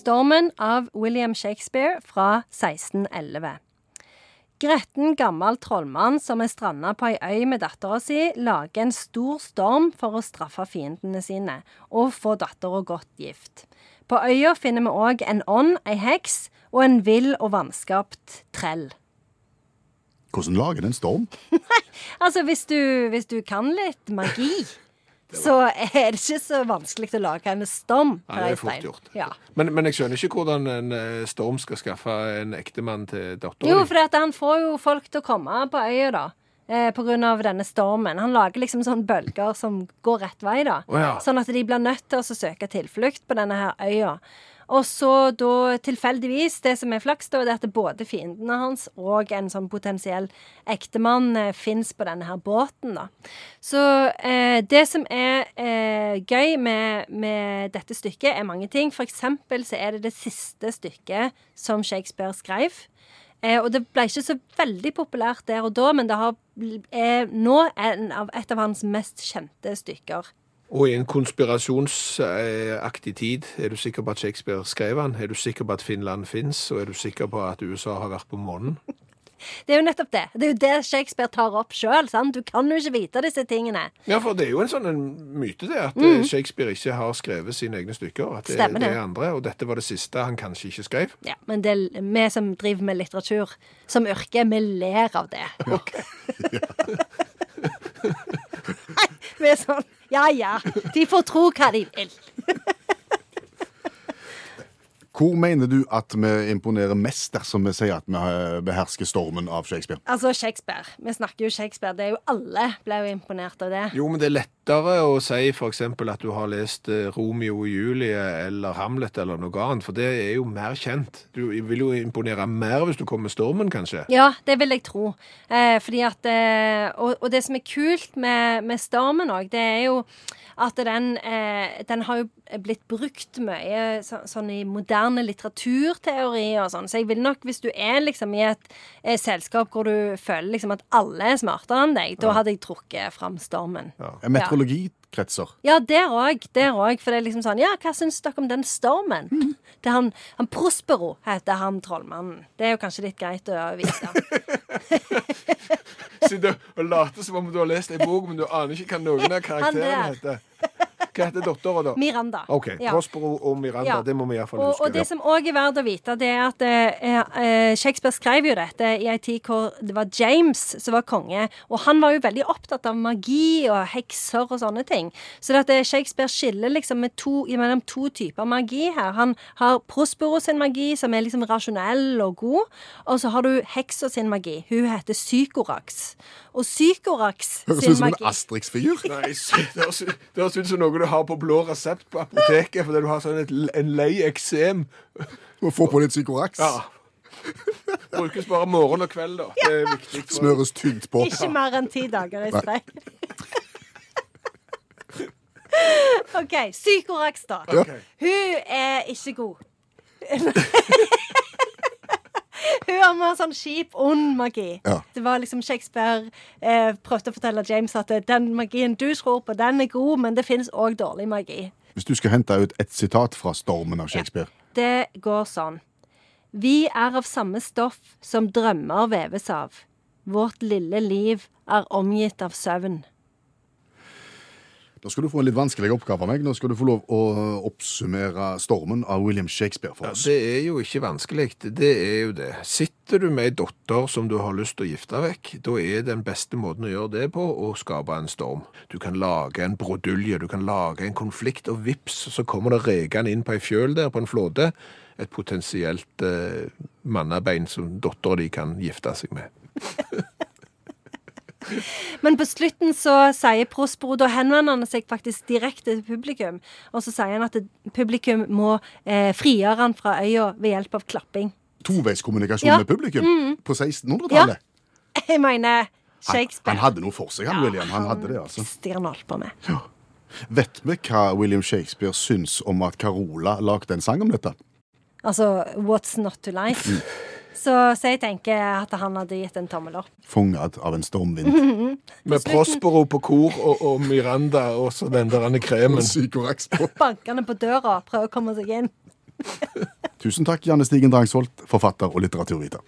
Stormen av William Shakespeare fra 1611. Gretten gammel trollmann som er stranda på ei øy med dattera si, lager en stor storm for å straffe fiendene sine og få dattera godt gift. På øya finner vi òg en ånd, ei heks, og en vill og vanskapt trell. Hvordan lager en storm? Altså, hvis du, hvis du kan litt magi, så er det ikke så vanskelig å lage en storm. Nei, det er fort gjort. Ja. Men, men jeg skjønner ikke hvordan en eh, storm skal skaffe en ektemann til dattera Jo, for han får jo folk til å komme på øya, da. Eh, av denne stormen. Han lager liksom sånne bølger som går rett vei, da. Oh, ja. Sånn at de blir nødt til å søke tilflukt på denne her øya. Og så da tilfeldigvis, det som er flaks, da, det er at både fiendene hans og en sånn potensiell ektemann eh, fins på denne her båten, da. Så eh, det som er eh, gøy med, med dette stykket, er mange ting. For eksempel så er det det siste stykket som Shakespeare skrev. Eh, og det ble ikke så veldig populært der og da, men det har, er nå av, et av hans mest kjente stykker. Og i en konspirasjonsaktig tid, er du sikker på at Shakespeare skrev han? Er du sikker på at Finland fins? Og er du sikker på at USA har vært på månen? Det er jo nettopp det. Det er jo det Shakespeare tar opp sjøl. Du kan jo ikke vite disse tingene. Ja, for det er jo en sånn en myte, det, at mm. Shakespeare ikke har skrevet sine egne stykker. At det, Mm. Stemmer det er andre, og dette var det siste han kanskje ikke skrev. Ja, Men det er vi som driver med litteratur som yrke, vi ler av det. Nei, vi er sånn Ja ja, de får tro hva de vil. Hvor mener du at vi imponerer mest dersom vi sier at vi eh, behersker stormen av Shakespeare? Altså Shakespeare. Vi snakker jo Shakespeare. Det er jo Alle ble jo imponert av det. Jo, men det er lettere å si f.eks. at du har lest eh, Romeo og Julie eller Hamlet eller noe annet, for det er jo mer kjent. Du vil jo imponere mer hvis du kommer med stormen, kanskje. Ja, det vil jeg tro. Eh, fordi at eh, og, og det som er kult med, med Stormen òg, det er jo at den, eh, den har jo blitt brukt mye så, sånn i moderne litteraturteori og sånn. Så jeg vil nok, hvis du er liksom i et eh, selskap hvor du føler liksom at alle er smartere enn deg, da hadde jeg trukket fram Stormen. Ja. Meteorologi kretser. Ja, der òg. Der òg. For det er liksom sånn Ja, hva syns dere om den stormen? Det er han, han Prospero heter han trollmannen. Det er jo kanskje litt greit å vite. Sitter og later som om du har lest ei bok, men du aner ikke hva noen av karakterene heter. Hva heter dattera, da? Miranda. OK. Ja. Prospero og Miranda. Ja. Det må vi iallfall Og, huske. og det som òg er verdt å vite, det er at eh, eh, Shakespeare skrev jo dette i ei tid hvor det var James som var konge, og han var jo veldig opptatt av magi og hekser og sånne ting. Så det at Shakespeare skiller liksom med to, mellom to typer magi her. Han har Prospero sin magi, som er liksom rasjonell og god, og så har du heksa sin magi. Hun heter Sykorax. Og Sykorax Høres sin ut som en magi Asterix-figur. Det høres ut- det høres ut som noe du har på blå resept på apoteket fordi du har sånn et, en lei eksem. Må få på litt Psykorax. Ja. Brukes bare morgen og kveld, da. Det er viktig. For... Smøres tynt på. Ikke mer enn ti dager i strekk. OK. Psykorax, da. Okay. Hun er ikke god. Hun har mer sånn kjip, ond magi. Ja. Det var liksom Shakespeare eh, prøvde å fortelle James at eh, den magien du tror på, den er god, men det finnes òg dårlig magi. Hvis du skal hente ut et sitat fra stormen av Shakespeare Det går sånn. Vi er av samme stoff som drømmer veves av. Vårt lille liv er omgitt av søvn. Da skal du få en litt vanskelig oppgave av meg. Nå skal du få lov å oppsummere stormen av William Shakespeare for oss. Ja, det er jo ikke vanskelig. Det er jo det. Sitter du med ei datter som du har lyst til å gifte vekk, da er den beste måten å gjøre det på å skape en storm. Du kan lage en brodulje, du kan lage en konflikt, og vips, så kommer det rekende inn på ei fjøl der på en flåte. Et potensielt eh, mannabein som dattera di kan gifte seg med. Men på slutten så sier Prospero Da henvender han seg faktisk direkte til publikum. Og så sier han at publikum må eh, frigjøre han fra øya ved hjelp av klapping. Toveiskommunikasjon Ja. med publikum på 1600-tallet. Jeg mener Shakespeare. han hadde noe for seg, han William. Han hadde det, altså. han på med. Vet vi hva William Shakespeare syns om at Carola lagde en sang om dette? Altså What's Not To Like. Så, så jeg tenker at han hadde gitt en tommel opp. Fanget av en stormvind. Med Prospero på kor og, og Miranda og så den der kremen. Bankende på døra, prøver å komme seg inn. Tusen takk, Janne Stigen Drangsvold, forfatter og litteraturviter.